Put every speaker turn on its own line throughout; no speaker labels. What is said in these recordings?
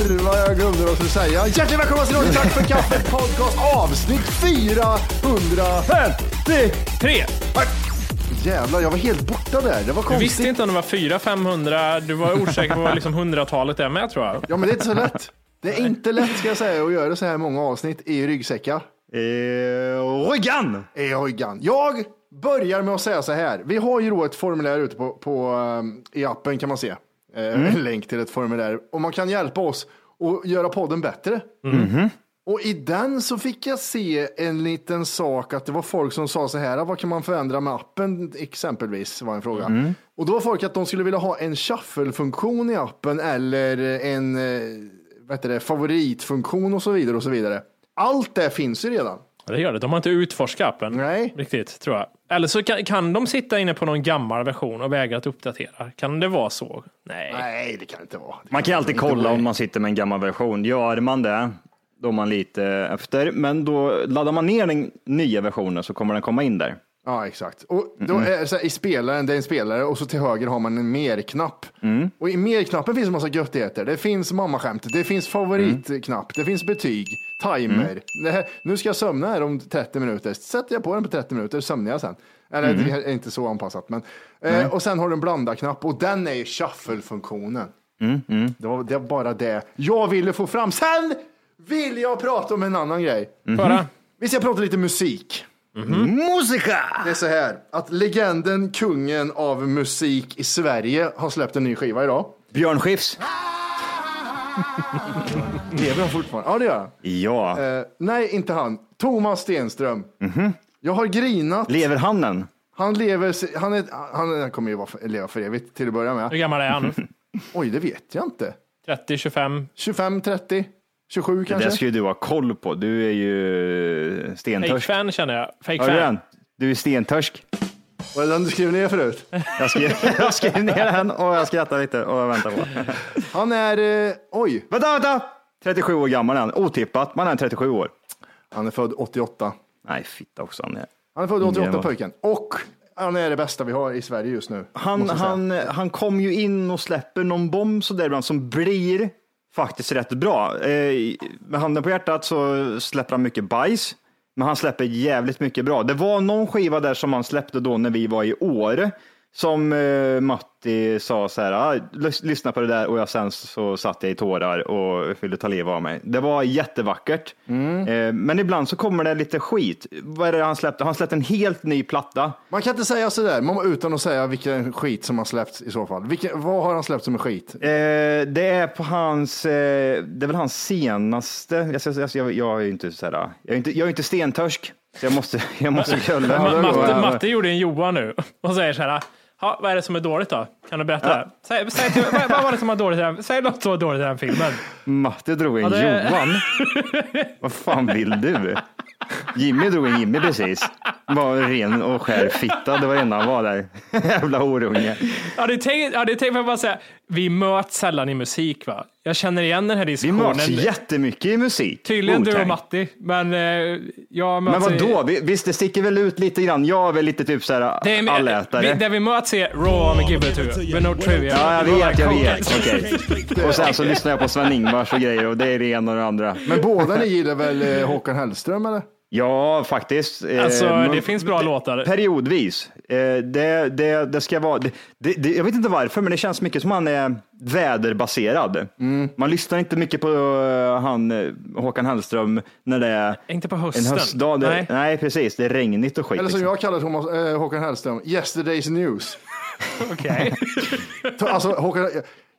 Jävlar vad jag glömde vad jag skulle säga. Hjärtligt välkomna till Radio Tack för kaffet podcast avsnitt 453.
Tre!
Jävlar, jag var helt borta där. Det var
Du
konstigt.
visste inte om det var 400, 500, du var osäker på liksom hundratalet är med tror jag.
Ja, men det är inte så lätt. Det är inte lätt ska jag säga att göra så här många avsnitt i ryggsäckar.
Eh, Ryggan!
i ryggan. Jag börjar med att säga så här. Vi har ju då ett formulär ute på, på, um, i appen kan man se. Eh, En länk till ett formulär. Och man kan hjälpa oss att göra podden bättre. Och i den så fick jag se en liten sak att det var folk som sa så här, vad kan man förändra med appen exempelvis var en fråga. Och då var folk att de skulle vilja ha en shuffle-funktion i appen eller en eh, vad heter det, favoritfunktion och så vidare och så vidare. Allt det finns ju redan.
Det gör det. De har inte utforskat appen.
Nej.
Riktigt, tror jag. Eller så kan, kan de sitta inne på någon gammal version och vägra att uppdatera. Kan det vara så? Nej.
Nej, det kan inte vara. Det
Man kan ju alltid kolla om man sitter med en gammal version. Gör man det, då är man lite efter. Men då laddar man ner den nya versionen så kommer den komma in där.
Ja, exakt. Och då är det så här, I spelaren, det är en spelare och så till höger har man en mer-knapp. Och i mer-knappen finns en massa göttigheter. Det finns mammaskämt, det finns favoritknapp, det finns betyg, timer. Det här, nu ska jag sömna här om 30 minuter. Sätter jag på den på 30 minuter, sömnar jag sen. Eller det är inte så anpassat. Men, eh, och sen har du en blanda-knapp och den är ju shuffle-funktionen. Det, var, det var bara det jag ville få fram. Sen vill jag prata om en annan grej.
Bara.
Vi ska prata lite musik.
Musika!
Det är så här att legenden, kungen av musik i Sverige har släppt en ny skiva idag.
Björn Skifs.
Lever han fortfarande? Ja, det gör han.
Ja.
Eh, nej, inte han. Thomas Stenström. Jag har grinat.
Lever han än?
Han lever, han, är, han, han kommer ju vara, leva för evigt till att börja
Hur
med.
gammal är han?
Oj, det vet jag inte.
30, 25?
25, 30, 27
Det
kanske?
där ska ju du ha koll på. Du är ju stentörsk.
Fake-fan känner jag.
Hör du den? Du är stentörsk.
Var det den du skrev ner förut?
Jag skrev, jag skrev ner den och jag skrattar lite och jag väntar på.
Han är, eh, oj,
Vänta, vänta! 37 år gammal är han. Otippat, man är 37 år.
han är född 88.
Nej, fitta också. Han, är.
Han är född 88
Jävlar.
pojken. Och han är det bästa vi har i Sverige just nu.
Han,
måste jag säga.
han, han kom ju in och släpper någon bomb så där ibland som blir faktiskt rätt bra. Eh, med handen på hjärtat så släpper han mycket bajs, men han släpper jävligt mycket bra. Det var någon skiva där som han släppte då när vi var i Åre som eh, Matti sa så här, ah, lys- lyssna på det där och jag sen så satt jag i tårar och ville ta livet av mig. Det var jättevackert. Eh, men ibland så kommer det lite skit. Vad är det han släppte? Han släppte en helt ny platta.
Man kan inte säga sådär man, utan att säga vilken skit som har släppts i så fall. Vilken, vad har han släppt som är skit?
Eh, det är på hans, eh, det är väl hans senaste, jag, jag, jag, jag är ju inte så här, jag är inte, jag är inte stentörsk, så jag måste, jag måste kölla.
Ma- Matte, Matte gjorde en Johan nu och säger så här. Ha, vad är det som är dåligt då? Kan du berätta? det? Säg, säg till, vad, vad var det som var dåligt? Säg något som var dåligt i den filmen.
Matte drog en
Ja, det-
Johan. Vad fan vill du? Jimmy drog en Jimmy precis. Var ren och skär fitta, det var det enda han var där. Jävla horunge.
Ja, det tänkt, ja, att bara säga. Vi möts sällan i musik va? Jag känner igen den här
Vi
diskussionen.
möts jättemycket i musik.
Tydligen du och. Matti, men eh, jag
Men
möts i-
vad då? Visst, det sticker väl ut lite grann. Jag är väl lite typ såhär
Det är,
allätare.
vi, där vi möts är Raw med Give It To You, med No Trivia.
Ja, jag
Det
vet, jag vet. Okej. Och sen så lyssnar jag på Sven-Ingvars och grejer och det är det ena och det andra.
Men båda ni gillar väl eh, Håkan Hellström eller?
Ja, faktiskt. Eh,
Alltså,
men-
det finns bra låtar.
Periodvis. Eh, det, det, det ska vara, det, det, jag vet inte varför, men det känns mycket som han är väderbaserad.
Mm.
Man lyssnar inte mycket på eh, han, eh, Håkan Hellström när det är
Inte på
en
hösten.
höstdag. Det,
Nej.
nej. precis. Det är regnigt och skit.
Eller som
liksom.
jag kallar Thomas, eh, Håkan Hellström, Yesterday's News.
Okej.
Alltså, Håkan,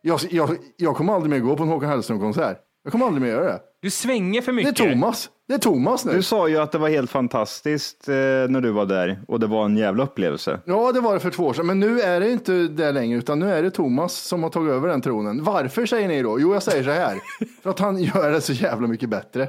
jag, jag, jag kommer aldrig mer gå på en Håkan Hellström-konsert. Jag kommer aldrig mer göra det.
Du svänger för
Det är
mycket.
Thomas. Det är Thomas nu.
Du sa ju att det var helt fantastiskt eh, när du var där och det var en jävla upplevelse.
Ja, det var det för två år sedan, men nu är det inte det längre, utan nu är det Thomas som har tagit över den tronen. Varför säger ni då? Jo, jag säger så här, för att han gör det så jävla mycket bättre.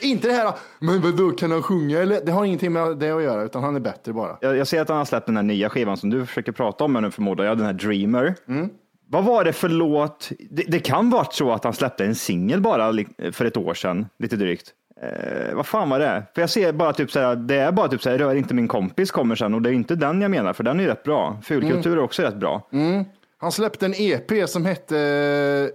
Inte det här, men vadå, kan han sjunga? Eller, det har ingenting med det att göra, utan han är bättre bara.
Jag, jag ser att han har släppt den här nya skivan som du försöker prata om nu förmodar jag, den här Dreamer.
Mm.
Vad var det för låt? Det, det kan vara så att han släppte en singel bara för ett år sedan, lite drygt. Eh, vad fan var det? För jag ser bara typ så här, det är bara typ så här, rör inte min kompis kommer sen och det är inte den jag menar, för den är rätt bra. Fulkultur är också rätt bra.
Han släppte en EP som hette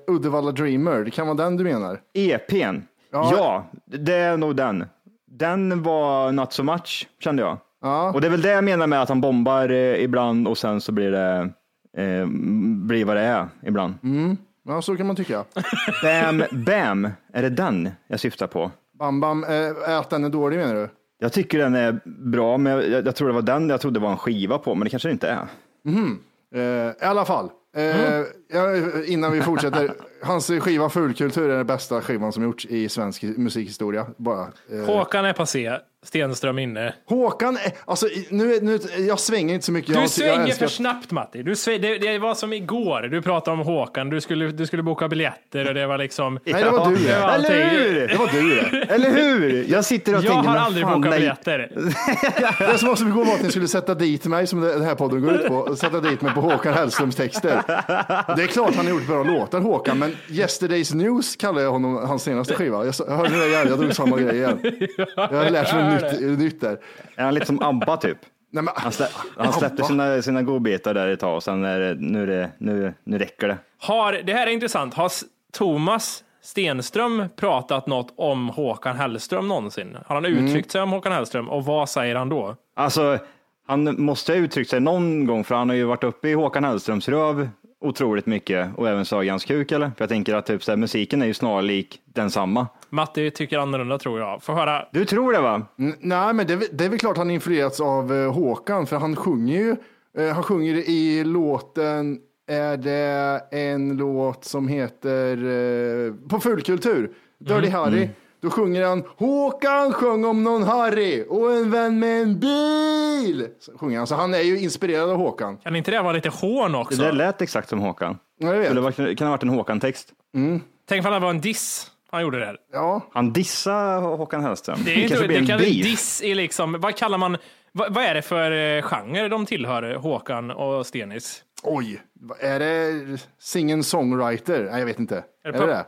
eh, Uddevalla Dreamer. Det kan vara den du menar?
EPn,
Ja.
ja. det är nog den. Den var not so much, kände jag.
Ja.
Och det är väl det jag menar med att han bombar eh, ibland och sen så blir det, eh, blir vad det är ibland.
Ja, så kan man tycka.
Bam Bam, är det den jag syftar på?
Bam Bam, eh, att den är dålig menar du?
Jag tycker den är bra, men jag, jag tror det var den jag trodde var en skiva på, men det kanske det inte är.
Eh, I alla fall, eh, ja, innan vi fortsätter. Hans skiva Fulkultur är den bästa skivan som gjorts i svensk musikhistoria. Bara, eh.
Håkan är passé, Stenström inne.
Håkan, är- alltså nu, nu, jag svänger inte så mycket.
Du
jag, jag
svänger
älskar-
för snabbt Matti. Du sväng, det, det var som igår, du pratade om Håkan, du skulle, du skulle boka biljetter och det var liksom...
Nej, det var du
det var.
Eller hur?
Det var du det.
Eller hur? Jag sitter och
Jag
tänker,
har
men
aldrig
fan,
bokat
nej.
biljetter.
Det som var så igår var att ni skulle sätta dit mig, som den här podden går ut på, sätta dit mig på Håkan Hellströms texter. Det är klart han har gjort bra låtar Håkan, men Yesterday's News kallar jag honom, hans senaste skiva. Jag, jag hörde det igen, jag drog samma grej igen. Jag har lärt mig nytt, nytt där.
Är han lite som Abba typ?
Nej, men,
Han, slä, han släppte sina, sina godbitar där ett tag och sen är det, nu, är det, nu, nu räcker det.
Har, det här är intressant. Har Thomas Stenström pratat något om Håkan Hellström någonsin? Har han uttryckt sig om Håkan Hellström och vad säger han då?
Alltså, han måste ha uttryckt sig någon gång, för han har ju varit uppe i Håkan Hellströms röv otroligt mycket och även Sagans kuk eller? För jag tänker att typ, så här, musiken är ju snarlik densamma.
Matti tycker annorlunda tror jag. Får höra.
Du tror det va?
N- Nej, men det, är det är väl klart han influerats av eh, Håkan, för han sjunger ju, eh, han sjunger i låten, är det en låt som heter, eh, på Fulkultur, Dirty Harry. Då sjunger han Håkan sjöng om någon Harry och en vän med en bil. Så sjunger han, så han är ju inspirerad av Håkan.
Kan inte det vara lite hån
Det
också?
där lät exakt som Håkan.
Ja, jag vet.
Det kan ha varit en Håkan-text.
Tänk om det var en diss han gjorde där.
Ja,
Han dissar Håkan Hellström.
Det är inte,
kanske blir
det
en
kan,
beef.
diss är liksom, vad kallar man, vad, vad är det för eh, genre de tillhör, Håkan och Stenis?
oj, är det singen-songwriter? Nej, jag vet inte. Är
Är det
det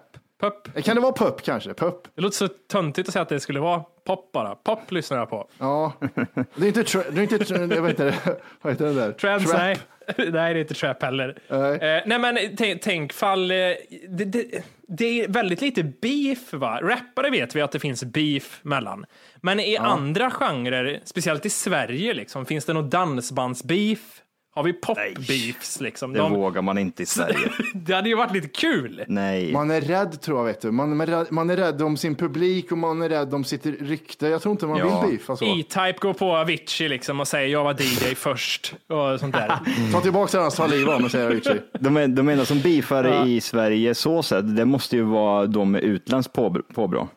pop? Pop?
Kan det vara pup kanske? Pup?
Det låter så töntigt att säga att det skulle vara pop bara. Pop lyssnar jag på.
Ja, det är inte, tra- det är inte tra- vad heter det, vad heter det där?
Trends,
Trap.
nej. nej, det är inte trap heller.
Nej.
Eh, nej men tänk, tänk fall, eh, det, det, det är väldigt lite beef va? Rappare vet vi att det finns beef mellan. Men i andra genrer, speciellt i Sverige liksom, finns det någon dansbandsbeef? Har vi pop-beefs liksom?
Det
De,
vågar man inte i Sverige.
det hade ju varit lite kul.
Nej.
Man är rädd tror jag, vet du. Man är, rädd, man är rädd om sin publik och man är rädd om sitt rykte. Jag tror inte man
Ja.
vill beefa så.
E-Type går på Avicii liksom och säger jag var DJ först och sånt där.
Ta tillbaka den hans saliv av mig, säger Avicii.
De, enda som beefar i Sverige så sett, det måste ju vara de med utländskt påbr- påbrå.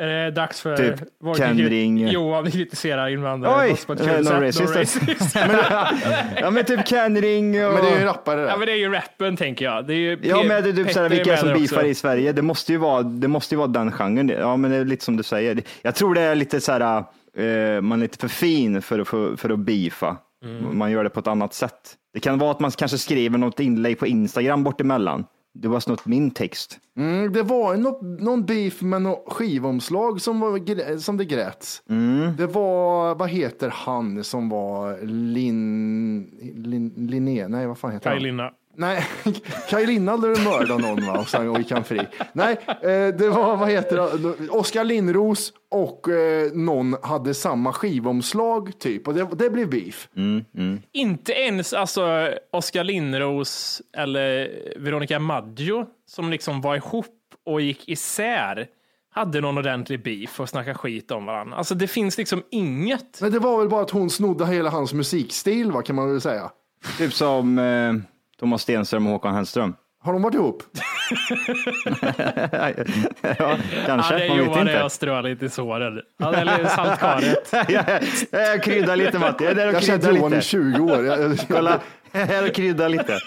Är det dags för
Typ
vår
Ken
kri-
Ring.
Johan vi kritiserar invandrare
Oj,
fast på ett
eh,
kul
no
sätt.
racist.
racist.
Ja men typ Ken Ring och...
Men det är ju rappare
ja men det är ju rappen tänker jag. Det är ju
Ja men det är typ såhär, vilka är som
också.
beefar i Sverige? Det måste ju vara, det måste ju vara den genren. Ja men det är lite som du säger. Jag tror det är lite så här, eh, man är lite för fin för att, för, för att beefa.
Mm.
Man gör det på ett annat sätt. Det kan vara att man kanske skriver något inlägg på Instagram bort emellan. Du har snott min text.
Mm, det var någon, någon beef med något skivomslag som, var, som det gräts.
Mm.
Det var, vad heter han som var Lin, Lin, Linné? Nej, vad fan heter han?
Kaj-Linna.
Nej, Kaj är mördade någon va? och sen och gick han fri. Nej, eh, det var, vad heter det, Oskar Lindros och eh, någon hade samma skivomslag typ och det, det blev beef.
Inte ens alltså Oskar Lindros eller Veronica Maggio som liksom var ihop och gick isär hade någon ordentlig beef och snackade skit om varandra. Alltså det finns liksom inget.
Men det var väl bara att hon snodde hela hans musikstil va, kan man väl säga.
Typ som eh, Thomas Stenström och Håkan Hellström.
Har de varit ihop?
ja,
Ja,
kanske,
det är Johan och strö lite i såren. Ja, eller saltkaret.
jag, jag kryddar lite Matti, jag
Jag har känt Johan i
lite.
20 år. Jag, jag,
Kolla, jag kryddar lite.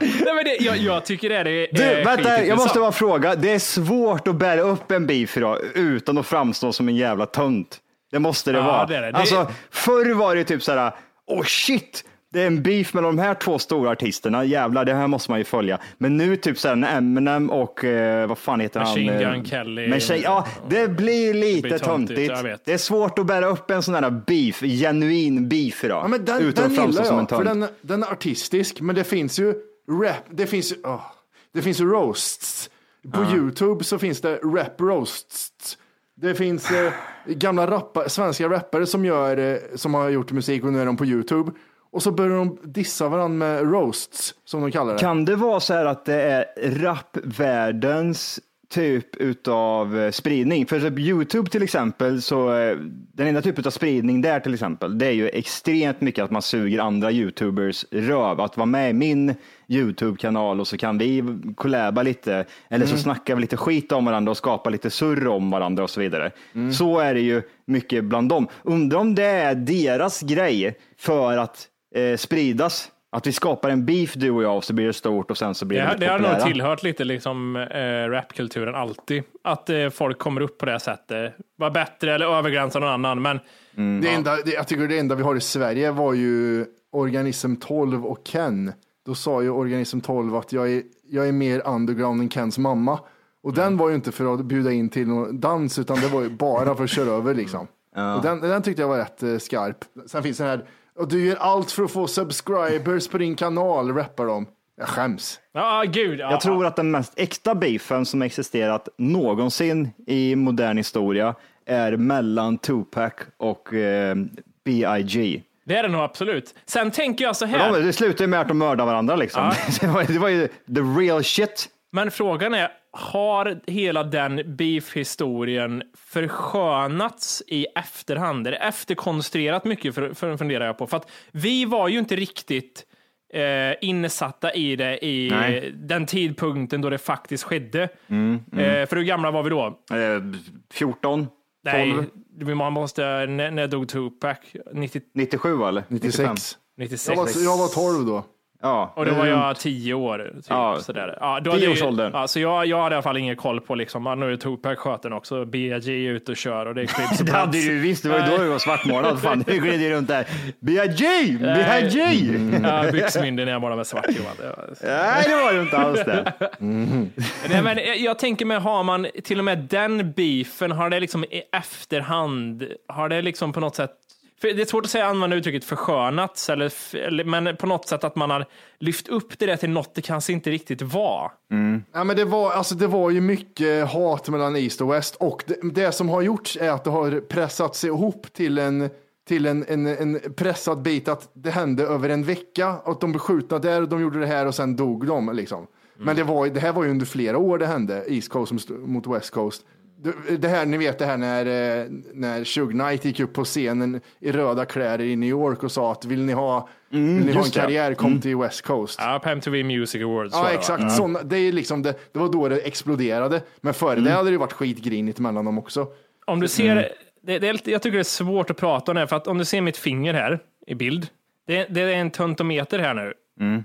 Nej, men det, jag, jag tycker det är
Du, vänta, jag måste bara fråga. Det är svårt att bära upp en beef idag utan att framstå som en jävla tönt. Det måste det
Ja,
vara.
det är det.
Alltså, förr var det typ så här, oh shit, det är en beef mellan de här två stora artisterna. Jävlar, det här måste man ju följa. Men nu typ så här, när Eminem och eh, vad fan heter
Machine
han?
Gun Kelly.
Machine, ja, det blir lite
töntigt, jag.
Det är svårt att bära upp en sån här beef, genuin beef idag.
ja, men den,
utan
den
att framstå
gillar
som en
jag, för
tönt.
den, den är artistisk, men det finns ju rap, det finns ju, åh, det finns roasts. På YouTube så finns det rap roasts. Det finns eh, gamla rappa, svenska rappare som, gör, eh, som har gjort musik och nu är de på YouTube. Och så börjar de dissa varandra med roasts, som de kallar det.
Kan det vara så här att det är rapvärldens typ utav eh, spridning? För typ Youtube till exempel, så eh, den enda typen av spridning där till exempel, det är ju extremt mycket att man suger andra Youtubers röv. Att vara med i min Youtube-kanal och så kan vi kollaba lite, eller så snackar vi lite skit om varandra och skapar lite surr om varandra och så vidare. Så är det ju mycket bland dem. Undrar om det är deras grej för att eh, spridas. Att vi skapar en beef du och jag och så blir det stort och sen så blir det,
Det, det har nog tillhört lite liksom eh, rapkulturen alltid. Att eh, folk kommer upp på det sättet. Var bättre eller överglänsa någon annan. Men
Det enda, det, jag tycker det enda vi har i Sverige var ju Organism 12 och Ken. Då sa ju Organism 12 att jag är, jag är mer underground än Kens mamma. Och den var ju inte för att bjuda in till någon dans, utan det var ju bara för att köra över liksom. Och den, den tyckte jag var rätt eh, skarp. Sen finns den här, och du gör allt för att få subscribers på din kanal, rappar de. Jag skäms.
ja, gud. Ja,
Jag tror att den mest äkta beefen som existerat någonsin i modern historia är mellan Tupac och eh, B.I.G.
Det är det nog absolut. Sen tänker jag så här.
de- Det slutar ju med att de mördar varandra liksom. Det, var, det var ju the real shit.
Men frågan är, har hela den beef-historien förskönats i efterhand? Är det efterkonstruerat mycket, för, för, funderar jag på. För att vi var ju inte riktigt eh, insatta i det i
Nej.
den tidpunkten då det faktiskt skedde.
Mm,
Eh, för hur gamla var vi då?
Eh, 14,
Nej,
12,
vi- man måste, när, när dog Tupac? 90,
97 va, eller?
96.
96.
Jag var, jag var 12 då.
Ja,
Och då var jag tio år. Typ,
Ja,
sådär. Ja, då
tio
hade
års
jag-
åldern.
Ja, så jag, jag hade i alla fall ingen koll på, liksom, nu är Tupac sköten också, B.I.G. är ute och kör och det är och
Det hade du ju visst, det var ju då du var svartmålad. Fan, du gled ju runt där. B.I.G. B.I.G.
Ja, byxmyndig när jag målade med svart Johan.
Nej, det var ju inte alls det.
Nej, men jag- tänker mig, har man till och med den beefen, har det liksom i efterhand, har det liksom på något sätt det är svårt att säga använda uttrycket förskönats, eller, men på något sätt att man har lyft upp det där till något det kanske inte riktigt var.
Ja, men det, var, alltså, det var ju mycket hat mellan East och West och det, det som har gjorts är att det har pressats ihop till en till en, en, en pressad bit att det hände över en vecka att de blev skjutna där och de gjorde det här och sen dog de. Liksom. Men det, var, det här var ju under flera år det hände, East Coast mot West Coast. Det- här, ni vet det här när, eh, när Suge Knight gick upp på scenen i röda kläder i New York och sa att vill ni ha, vill ni ha en karriär, kom till West Coast.
Ja, på MTV Music Awards.
Ja, exakt. Såna, det, är liksom det, det var då det exploderade. Men före det hade det varit skitgrinigt mellan dem också.
Om du ser, det, det är, jag tycker det är svårt att prata om det här, för att om du ser mitt finger här i bild, det, det är en tuntometer här nu.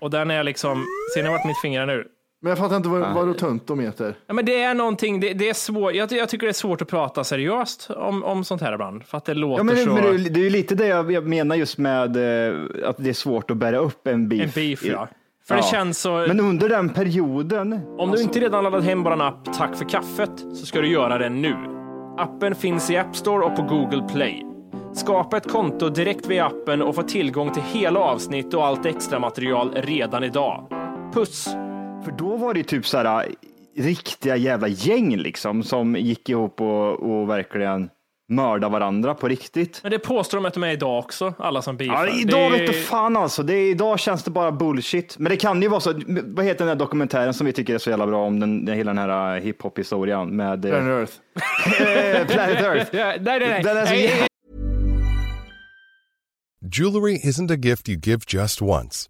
Och den är liksom, ser ni vart mitt finger är nu?
Men jag fattar inte vad, vad du tönt de heter.
Ja, men det är någonting, det, det är svårt, jag, jag tycker det är svårt att prata seriöst om, om sånt här ibland, för att det låter
Ja, men, det-
så...
men det, är ju- det är ju lite det jag, jag menar just med eh, att det är svårt att bära upp en beef.
En beef, ja. För det känns så...
Men under den perioden,
Om du inte redan laddat hem vår app Tack för kaffet så ska du göra det nu. Appen finns i App Store och på Google Play. Skapa ett konto direkt via appen och få tillgång till hela avsnitt och allt extra material redan idag. Puss!
För då var det typ så här riktiga jävla gäng liksom som gick ihop och, och verkligen mörda varandra på riktigt.
Men det påstår de att de är idag också, alla som beefar.
Ja, idag
Det-
vet du fan alltså. Det är, idag känns det bara bullshit. Men det kan ju vara så. Vad heter den här dokumentären som vi tycker är så jävla bra om den, den hela den här uh, hiphop historien med eh,
Planet Earth.
Planet Earth.
Nej, nej, nej.
Den är så
Nej,
jävla-
Jewelry isn't a gift you give just once.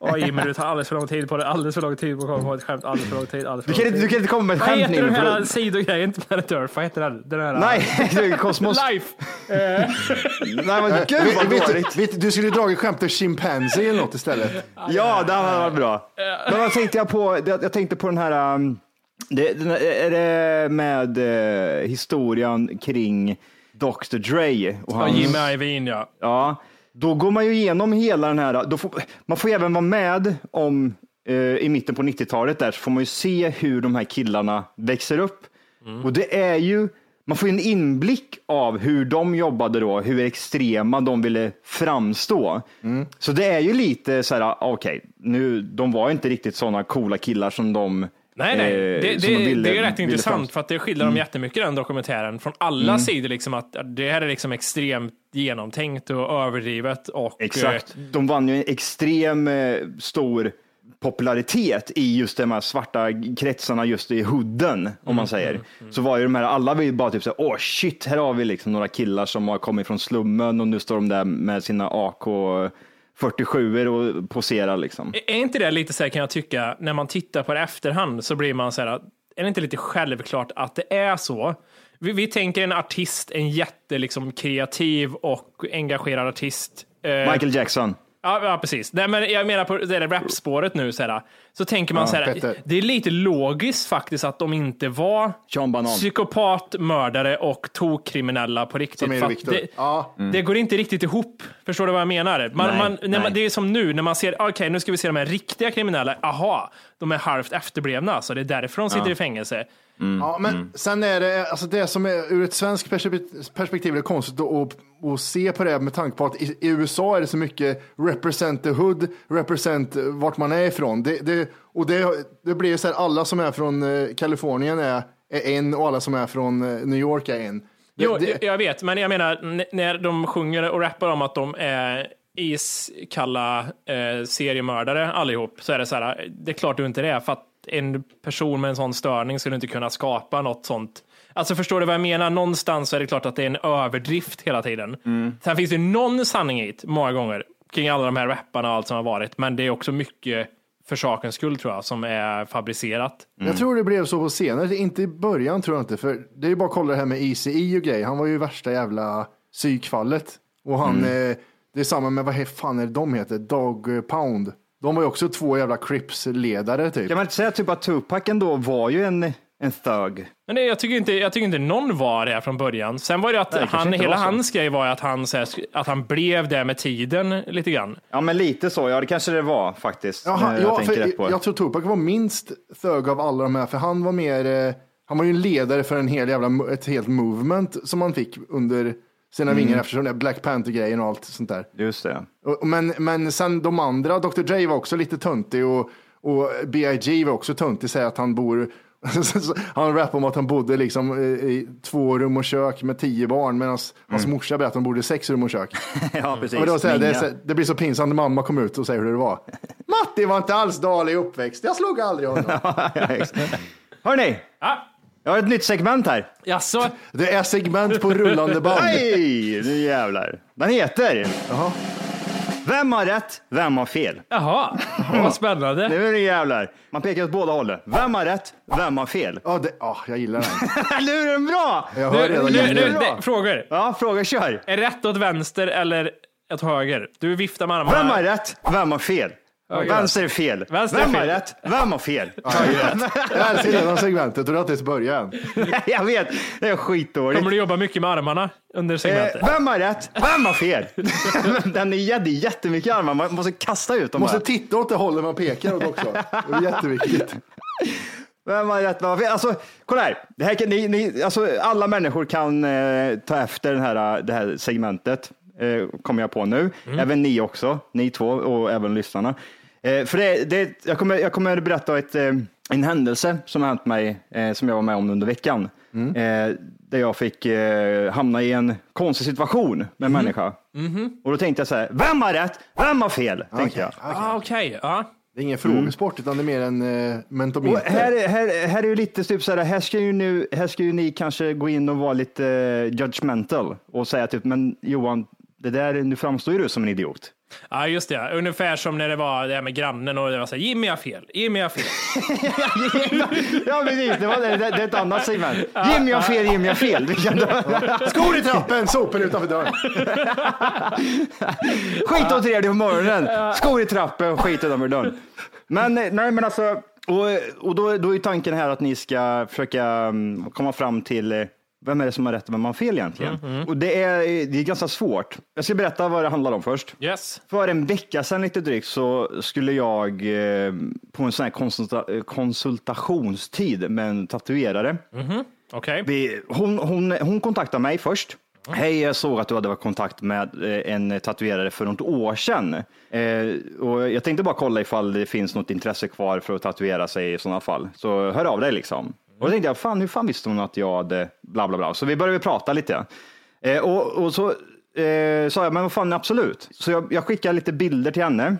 Oj Jimmy, du tar alldeles för lång tid på det. Alldeles för lång tid på att komma på ett skämt. Alldeles för lång tid. Alldeles för
Du kan,
lång
inte,
tid.
du kan inte komma med ett
Vad
skämt
heter den
nu. för
här sidogrejen till Planet Earth? Vad heter den? den här,
Nej, det är Kosmos.
Life!
Nej, men gud vad
vet,
dåligt.
vet, du skulle dragit skämtet chimpanzee eller något istället.
Ja, det hade varit bra. Men vad tänkte jag på? Jag tänkte på den här, um, det, den, är det med eh, historien kring Dr. Dre och
Ja,
hans,
Jimmy Iovine ja.
ja, då går man ju igenom hela den här, då får, man får även vara med om eh, i mitten på 90-talet där så får man ju se hur de här killarna växer upp. Och det är ju, man får en inblick av hur de jobbade då, hur extrema de ville framstå. Så det är ju lite så här, okej, nu, de var inte riktigt sådana coola killar som de
Nej, nej.
eh,
Det, det,
de ville-
det är rätt intressant för att det skildrar dem jättemycket den dokumentären. Från alla sidor liksom att det här är liksom extremt genomtänkt och överdrivet. Och,
Exakt.
eh,
De vann ju en extrem eh, stor popularitet i just de här svarta kretsarna just i hooden, om man säger. Så var ju de här, alla ju bara typ här, åh shit, här har vi liksom några killar som har kommit från slummen och nu står de där med sina AK 47 och poserar liksom.
Är inte det lite så här kan jag tycka, när man tittar på det efterhand så blir man så här, är det inte lite självklart att det är så? Vi, vi tänker en artist, en jätte liksom kreativ och engagerad artist. eh,
Michael Jackson.
Ja, ja, precis. Nej, men jag menar på det där rapspåret nu, så, här, så tänker man
Ja,
så här,
Petter.
det är lite logiskt faktiskt att de inte var
Banan.
psykopat, mördare och tokkriminella på riktigt.
Som är Victor.
det,
Ja.
det går inte riktigt ihop. Förstår du vad jag menar? Man,
Nej,
man,
nej.
man, det är som nu, när man ser, okej nu ska vi se de här riktiga kriminella, aha, de är halvt efterblivna, så det är därför de sitter i fängelse.
Ja, men sen är det, alltså det som är ur ett svenskt perspektiv- är det konstigt att, att, se på det med tanke på att i, i USA är det så mycket represent the hood, represent vart man är ifrån. Det, det, och det, det blir så här, alla som är från eh, Kalifornien är, är en och alla som är från eh, New York är en. Det,
Jo,
det,
jag vet, men jag menar när de sjunger och rappar om att de är iskalla eh, seriemördare allihop, så är det så här, det är klart du inte det är, för att en person med en sån störning skulle inte kunna skapa något sånt. Alltså förstår du vad jag menar? Någonstans är det klart att det är en överdrift hela tiden. Sen finns det någon sanning i det, många gånger, kring alla de här rapparna och allt som har varit. Men det är också mycket för sakens skull tror jag, som är fabricerat.
Jag tror det blev så på senare, inte i början tror jag inte. För det är ju bara att kolla det här med ECE och grej. Han var ju värsta jävla psykfallet. Och han, eh, det är samma med, vad fan är det de heter? Dog Pound. De var ju också två jävla Crips-ledare typ.
Kan man inte säga typ att Tupac ändå var ju en, en thug?
Men det, jag, tycker inte, jag tycker inte någon var det från början. Sen var det att
Nej,
han, hela hans grej var att han, här, att han blev det med tiden lite grann.
Ja, men lite så. Ja, det kanske det var faktiskt.
Ja, han,
Eh, jag
ja,
tänker
för,
rätt på det.
jag tror Tupac var minst thug av alla de här, för han var mer, eh, han var ju en ledare för en hel jävla, ett helt movement som han fick under sina
Mm.
vingar eftersom det är Black Panther-grejen och allt sånt där.
Just det.
Och- Men, men sen de andra, Dr Dre var också lite töntig och, och B.I.G. var också töntig, säger att han bor han rappade om att han bodde liksom eh, i två rum och kök med tio barn medan hans morsa berättade att han bodde i sex rum och kök.
ja, precis.
Och då säger det, det blir så pinsamt när mamma kom ut och säger hur det var. Matti var inte alls dålig i uppväxt, jag slog aldrig honom.
Ja. Hörni,
Ah,
jag har ett nytt segment här.
jaså?
Det är segment på rullande band.
Nej, nu jävlar. Den heter Vem har rätt? Vem har fel?
Jaha, vad spännande.
Nu jävlar. Man pekar åt båda hållen. Vem har rätt? Vem har fel?
Ja, det, ja, jag gillar den.
nu är den bra!
Jag hör
Nu,
redan
nu, nu, det- frågor.
Ja, fråga kör.
Är rätt åt vänster eller åt höger? Du viftar med armarna.
Vem har rätt? Vem har fel?
Höger.
Vänster är fel.
Vänster är
Vem har
fel.
rätt? Vem har fel?
Jag älskar redan segmentet och det har inte ens börjat än.
jag vet, det är skitdåligt.
Kommer du jobba mycket med armarna under
Eh,
segmentet?
vem har rätt? Vem har fel? Den är jätte, jättemycket armar, man måste kasta ut dem
Måste
bara.
titta åt det hållet man pekar åt också. Det är jätteviktigt.
Vem har rätt? Vem har fel? Alltså, kolla här. Det här kan, ni, ni, alltså, alla människor kan eh, ta efter den här, det här segmentet, eh, kommer jag på nu. Även ni också, ni två och även lyssnarna. Eh, för det, det, jag, kommer, jag kommer berätta ett, eh, en händelse som har hänt mig, eh, som jag var med om under veckan. Eh, där jag fick eh, hamna i en konstig situation med en människa. Och då tänkte jag så här, vem har rätt? Vem har fel? Tänkte jag.
Ah, Okej, ja.
Det är ingen frågesport utan det är mer en
Och
mentometer.
här, är- här, här är ju lite typ så här, här ska ju nu, här ska ju ni kanske gå in och vara lite eh, judgmental och säga typ, men Johan, det där, nu framstår ju du som en idiot.
ja, just det. Ungefär som när det var det här med grannen och det var så här, Jimmy har fel, Jimmy har fel.
ja, precis, det, var, det, det är ett annat segment. Jimmy har fel, Jimmy har fel.
Skor i trappen, sopor utanför dörren.
Skit åt er på morgonen, skor i trappen, skit utanför dörren. Men eh, nej, men alltså, och, och då, då är tanken här att ni ska försöka mm, komma fram till eh, vem är det som har rätt och vem har fel egentligen? Och det är, det är ganska svårt. Jag ska berätta vad det handlar om först.
Yes.
För en vecka sedan lite drygt så skulle jag eh, på en sån här konsulta, konsultationstid med en tatuerare.
Okej.
Vi, hon, hon, hon kontaktade mig först. Hej, jag såg att du hade varit i kontakt med eh, en tatuerare för något år sedan. Eh, och jag tänkte bara kolla ifall det finns något intresse kvar för att tatuera sig i sådana fall. Så hör av dig liksom. Och då tänkte jag, fan, hur fan visste hon att jag hade bla bla bla. Så vi började prata lite. Eh, och, och så eh, sa jag, men vad fan absolut. Så jag, jag skickade lite bilder till henne.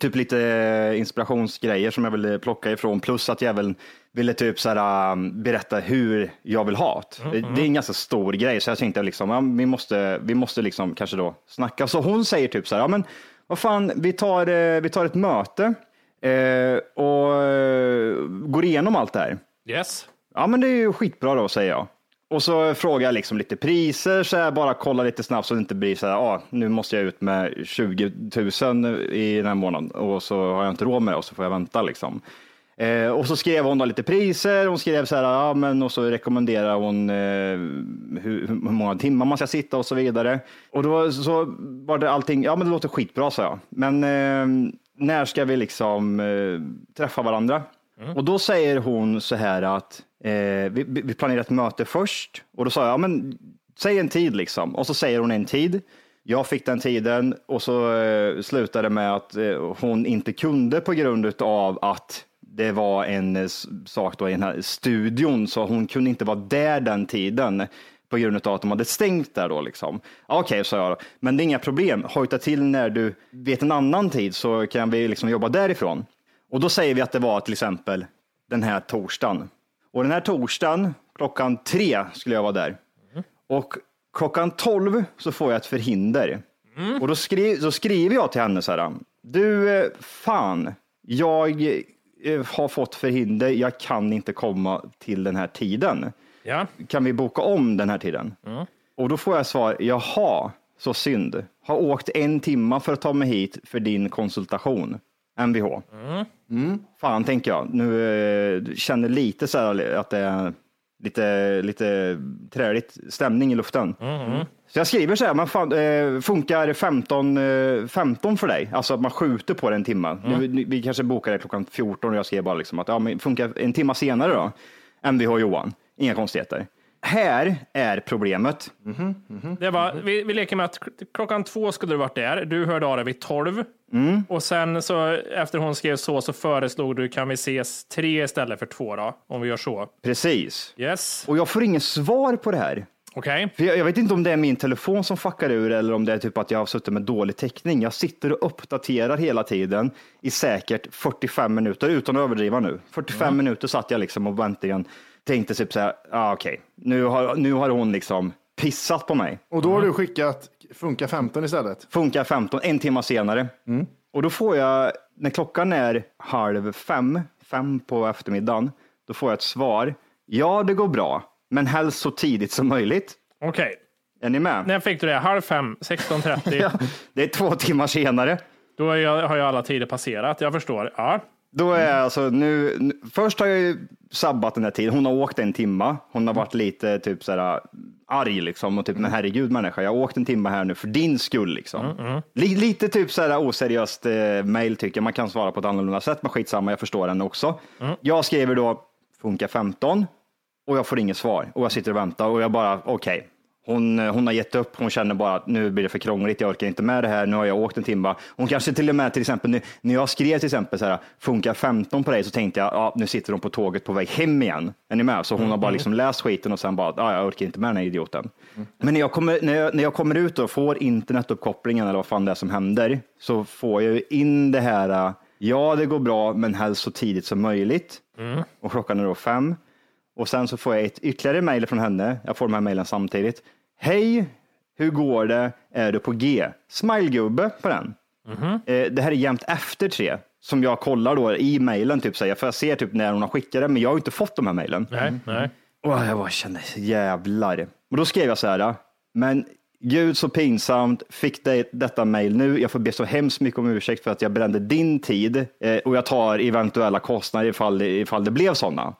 Typ lite inspirationsgrejer som jag ville plocka ifrån. Plus att jag väl ville typ så här, um, berätta hur jag vill ha det. Det är en ganska stor grej. Så jag tänkte liksom, ja, vi måste, vi måste liksom kanske då snacka. Så hon säger typ så här, ja men vad fan, vi tar, eh, vi tar ett möte eh, och eh, går igenom allt det här.
Yes.
Ja, men det är ju skitbra då, säger jag. Och så frågar jag liksom lite priser, så jag bara kolla lite snabbt så det inte blir så här, ah, nu måste jag ut med 20 000 i den här månaden och så har jag inte råd med det och så får jag vänta liksom. Eh, och så skrev hon då lite priser, hon skrev så här, ja men och så rekommenderar hon eh, hur, hur många timmar man ska sitta och så vidare. Och då så var det allting, ja men det låter skitbra sa jag. Men eh, när ska vi liksom eh, träffa varandra? Mm. Och då säger hon så här att eh, vi, vi planerar ett möte först. Och då sa jag, ja, men säg en tid liksom. Och så säger hon en tid. Jag fick den tiden och så eh, slutade det med att eh, hon inte kunde på grund av att det var en eh, sak då i den här studion, så hon kunde inte vara där den tiden på grund av att de hade stängt där då liksom. Okej, Okej, sa jag, då. men det är inga problem. Hojta till när du vet en annan tid så kan vi liksom jobba därifrån. Och då säger vi att det var till exempel den här torsdagen. Och den här torsdagen klockan tre skulle jag vara där. Och klockan tolv så får jag ett förhinder. Och då, skri då skriver jag till henne så här. Du, eh, fan, jag eh, har fått förhinder. Jag kan inte komma till den här tiden.
Ja.
Kan vi boka om den här tiden? Och då får jag svar, jaha, så synd. Har åkt en timma för att ta mig hit för din konsultation. Mvh. Mm. Fan, tänker jag. Nu eh, känner lite så här att det är lite, lite träligt stämning i luften. Så jag skriver så här, man fan, eh, funkar 15, eh, 15 för dig? Alltså att man skjuter på det en timme. Vi, vi kanske bokar det klockan 14 och jag skrev bara liksom att ja, men funkar en timma senare då? Mvh Johan, inga konstigheter. Här är problemet.
Det var, vi, vi leker med att klockan två skulle du varit där. Du hörde av dig vid tolv.
Mm.
Och sen så efter hon skrev så så föreslog du kan vi ses tre istället för två då? Om vi gör så.
Precis.
Yes.
Och jag får inget svar på det här.
Okej.
För jag, jag vet inte om det är min telefon som fuckar ur eller om det är typ att jag har suttit med dålig täckning. Jag sitter och uppdaterar hela tiden i säkert 45 minuter utan att överdriva nu. 45 minuter satt jag liksom och äntligen tänkte typ så här, ah, okej, nu, har, nu har hon liksom pissat på mig.
Och då har du skickat Funka 15 istället.
Funkar 15, en timme senare. Och då får jag, när klockan är halv fem, fem på eftermiddagen, då får jag ett svar. Ja, det går bra, men helst så tidigt som möjligt.
Okej.
Är ni med?
När fick du det? Halv fem? 16.30?
Ja, det är två timmar senare.
Då jag, har ju alla tider passerat. Jag förstår. Ja.
Då är jag alltså nu, först har jag ju sabbat den här tiden. Hon har åkt en timma. Hon har varit lite typ så här arg liksom och typ, men herregud människa, jag har åkt en timma här nu för din skull liksom. Li, lite typ så här oseriöst eh, mail tycker jag. Man kan svara på ett annorlunda sätt, men skitsamma, jag förstår henne också. Jag skriver då funkar 15 och jag får inget svar och jag sitter och väntar och jag bara okej. Hon, hon har gett upp, hon känner bara att nu blir det för krångligt, jag orkar inte med det här, nu har jag åkt en timma. Hon kanske till och med till exempel, när jag skrev till exempel så här, funkar 15 på dig, så tänkte jag, ja, nu sitter hon på tåget på väg hem igen. Är ni med? Så hon har bara liksom läst skiten och sen bara, ja, jag orkar inte med den här idioten. Men när jag, kommer, när, jag, när jag kommer ut och får internetuppkopplingen eller vad fan det är som händer, så får jag in det här, äh, ja det går bra, men helst så tidigt som möjligt. Och klockan är då fem. Och sen så får jag ett ytterligare mejl från henne. Jag får de här mejlen samtidigt. Hej, hur går det? Är du på G? Smilegubbe på den. Eh, det här är jämnt efter tre som jag kollar då i mejlen, typ, för jag ser typ när hon har skickat det, men jag har inte fått de här mejlen.
Nej, nej.
Och jag bara kände, jävlar. Och då skrev jag så här, men gud så pinsamt, fick det, detta mejl nu. Jag får be så hemskt mycket om ursäkt för att jag brände din tid eh, och jag tar eventuella kostnader ifall det, ifall det blev sådana.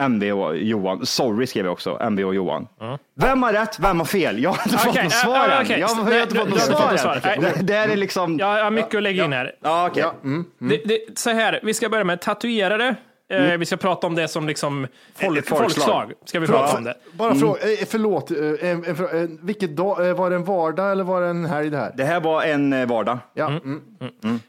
MV och Johan, sorry skrev jag också, MV och Johan. Vem har rätt, vem har fel? Jag har inte fått
Okej,
något
ja,
svar
ja,
än. har
Nej,
jag har inte fått något svar än. Det, det är liksom...
Jag har mycket att lägga in här.
Ja, okej.
Det, det, så här, vi ska börja med tatuerare. Eh, vi ska prata om det som liksom folk,
Ett folkslag.
folkslag. Ska vi prata om det.
Bara fråga, eh, förlåt, eh, en, en, frå- en, vilket dag, eh, var det en vardag eller var det en helg det här?
Det här var en eh, vardag.
Ja, mm.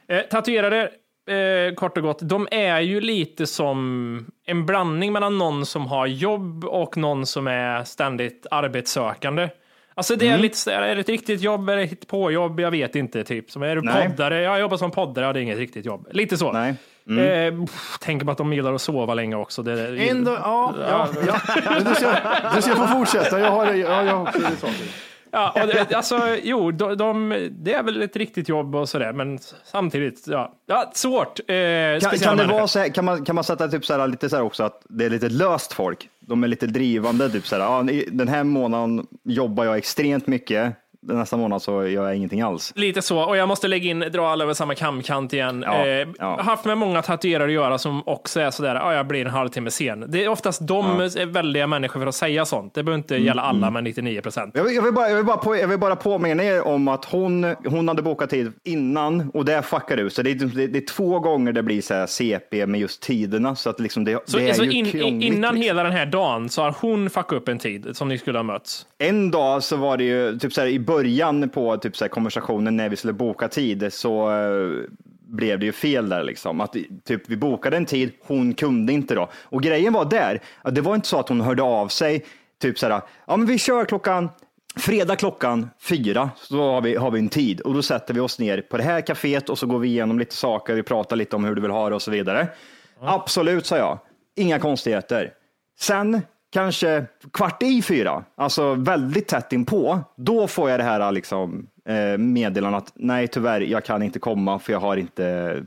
Eh, tatuerare, eh, kort och gott, de är ju lite som en blandning mellan någon som har jobb och någon som är ständigt arbetssökande. Alltså det är
Mm.
lite så här, är det ett riktigt jobb, är det ett på-jobb? Jag vet inte. Typ. Som är du
Nej.
poddare? Ja, jag jobbar som poddare, ja, det är inget riktigt jobb. Lite så.
Nej.
Eh, pff, tänker på att de gillar att sova länge också. Det,
En dag, ja, ja, ja. Men Du, ska, du ska få fortsätta. Jag har, ja, jag har lite saker.
Ja, och det, alltså, jo, de, de, det är väl ett riktigt jobb och sådär, men samtidigt, ja, ja svårt. Eh,
Kan, kan, det vara så här, kan, man, kan man sätta typ så här, lite så här också att det är lite löst folk? De är lite drivande, typ så här, ja, den här månaden jobbar jag extremt mycket, nästa månad så gör jag ingenting alls.
Lite så, och jag måste lägga in, dra alla över samma kamkant igen.
Ja,
eh,
ja.
Haft med många tatuerare att göra som också är sådär, ja, jag blir en halvtimme sen. Det är oftast de är väldiga människor för att säga sånt. Det behöver inte
Mm,
gälla alla med 99 procent.
Jag vill, jag, vill bara, jag, vill bara på, jag vill bara påminna er om att hon, hon hade bokat tid innan och det fuckar ut. Så det är, det, det är två gånger det blir så här CP med just tiderna. Så att liksom det,
Så,
det är
så
ju
in,
krångligt,
innan
liksom.
hela den här dagen så har hon fuckat upp en tid som ni skulle ha mötts.
En dag så var det ju typ så här, i början på typ så här, konversationen när vi skulle boka tid så eh, blev det ju fel där liksom. Att typ vi bokade en tid, hon kunde inte då. Och grejen var där, att det var inte så att hon hörde av sig typ så här, ja men vi kör klockan Fredag klockan fyra så har vi, har vi en tid och då sätter vi oss ner på det här kaféet och så går vi igenom lite saker, vi pratar lite om hur du vill ha det och så vidare. Absolut, sa jag. Inga konstigheter. Sen kanske kvart i fyra, alltså väldigt tätt inpå, då får jag det här liksom, eh, meddelandet att nej tyvärr, jag kan inte komma för jag har inte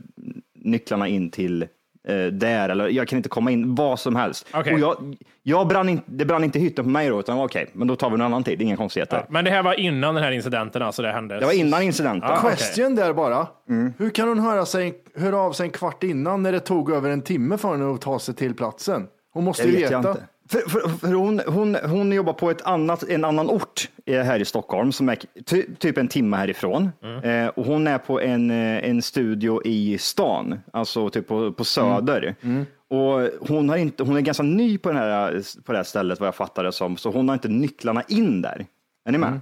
nycklarna in till eh, där eller jag kan inte komma in, vad som helst.
Okej.
Och jag, jag brann in, det brann inte hytten på mig då, utan okej, men då tar vi en annan tid, inga konstigheter.
Men det här var innan den här incidenten alltså det hände?
Det var innan incidenten.
Ja, okej.
Question där bara.
Mm.
Hur kan hon höra, sig, höra av sig en kvart innan när det tog över en timme för henne att ta sig till platsen? Hon måste
Det
ju
vet jag
veta.
För, för, för hon, hon, hon jobbar på ett annat, en annan ort eh, här i Stockholm som är ty, typ en timme härifrån. Eh, och hon är på en, eh, en studio i stan, alltså typ på, på Söder. Och hon, har inte, hon är ganska ny på, den här, på det här stället vad jag fattar det som, så hon har inte nycklarna in där. Är ni med?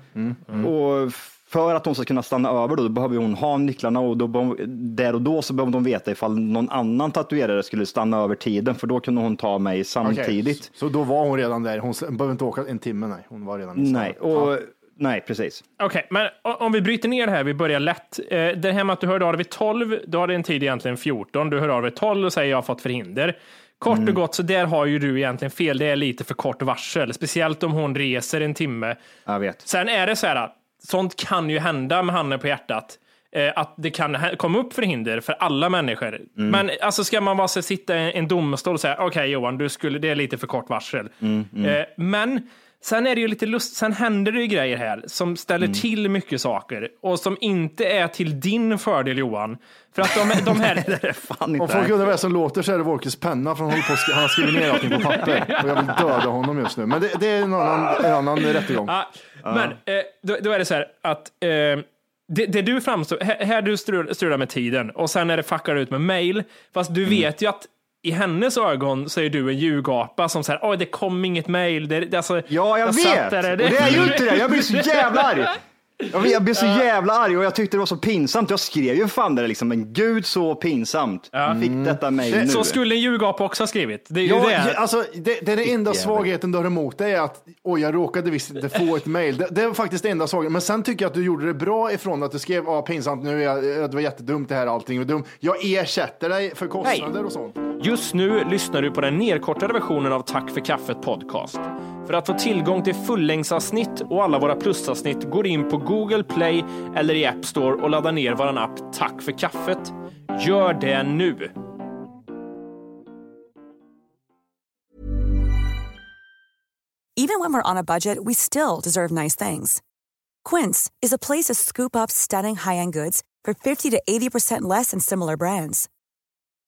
Och för att hon ska kunna stanna över då, då behöver hon ha nycklarna och då, där och då så behöver de veta ifall någon annan tatuerare skulle stanna över tiden för då kunde hon ta mig samtidigt.
Så då var hon redan där. Hon behöver inte åka en timme, nej. Hon var redan i stan.
Nej, och, nej, precis.
Okej, men o- om vi bryter ner det här, vi börjar lätt. Eh, Det här med att du hörde av dig vid 12, då har det en tid egentligen 14. Du hör av dig vid 12 och säger jag har fått förhinder. Kort
Mm.
och gott, så där har ju du egentligen fel. Det är lite för kort varsel, speciellt om hon reser en timme.
Jag vet.
Sen är det så här, sånt kan ju hända med handen på hjärtat. eh, Att det kan komma upp förhinder för alla människor.
Mm.
Men alltså ska man bara så sitta i en domstol och säga okej Johan, du skulle, det är lite för kort varsel.
Mm,
Eh, Men sen är det ju lite lust, sen händer det ju grejer här som ställer
Mm.
till mycket saker och som inte är till din fördel Johan. För att de, de här...
Fan
Om folk undrar vad det är som låter så är det Wolkers penna för han, håller på, att sk- han har skrivit ner allting på papper. Och jag vill döda honom just nu. Men det, det är en annan, en annan rättegång.
Ja, men eh, då, då är det så här att eh, det, det du framstår, här, här du strul- strular med tiden och sen är det fuckar ut med mail. Fast du vet ju att i hennes ögon så är du en ljugapa som säger oj det kom inget mail. Det, det, alltså,
Ja, jag,
satt
vet.
där,
Och det är ju inte det. Jag blir så jävla arg. Jag blir så
Ja.
jävla arg och jag tyckte det var så pinsamt. Jag skrev ju fan det liksom, men gud så pinsamt. Fick detta mejl nu.
Så skulle en ljugapa också ha skrivit. Det är ju
Ja,
det.
ja, alltså, det, det är den enda svagheten du har emot dig är att oj, jag råkade visst inte få ett mejl. Det, det är faktiskt det enda svagheten. Men sen tycker jag att du gjorde det bra ifrån att du skrev, ja pinsamt nu, är jag, det var jättedumt det här allting. Jag ersätter dig för kostnader och sånt.
Just nu lyssnar du på den nedkortade versionen av Tack för kaffet podcast. För att få tillgång till fullängdsavsnitt och alla våra plusavsnitt går in på Google Play eller i App Store och laddar ner vår app Tack för kaffet. Gör det nu!
Even when we're on a budget, we still deserve nice things. Quince is a place to scoop up stunning high-end goods for 50 to 80% less than similar brands.